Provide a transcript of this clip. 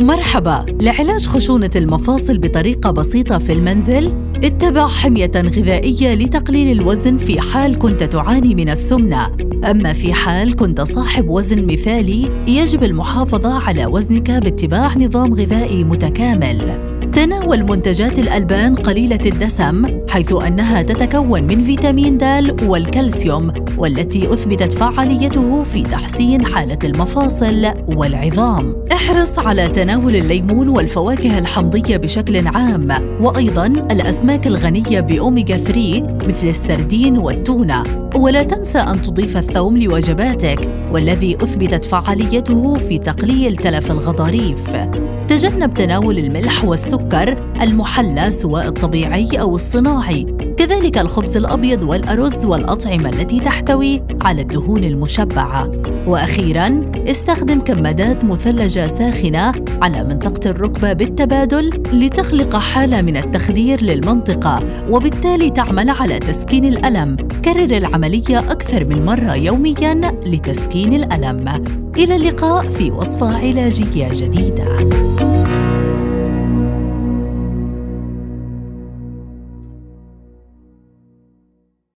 مرحبا. لعلاج خشونة المفاصل بطريقة بسيطة في المنزل؟ اتبع حمية غذائية لتقليل الوزن في حال كنت تعاني من السمنة. أما في حال كنت صاحب وزن مثالي يجب المحافظة على وزنك باتباع نظام غذائي متكامل. تناول منتجات الألبان قليلة الدسم حيث أنها تتكون من فيتامين د والكالسيوم والتي أثبتت فعاليته في تحسين حالة المفاصل والعظام. احرص على تناول الليمون والفواكه الحمضية بشكل عام وأيضاً الأسماك الغنية بأوميغا 3 مثل السردين والتونة ولا تنسى أن تضيف الثوم لوجباتك والذي أثبتت فعاليته في تقليل تلف الغضاريف. تجنب تناول الملح والسكر المحلى سواء الطبيعي أو الصناعي كذلك الخبز الأبيض والأرز والأطعمة التي تحتوي على الدهون المشبعة. وأخيراً استخدم كمادات مثلجة ساخنة على منطقة الركبة بالتبادل لتخلق حالة من التخدير للمنطقة وبالتالي تعمل على تسكين الألم. كرر العملية أكثر من مرة يومياً لتسكين الألم. إلى اللقاء في وصفة علاجية جديدة.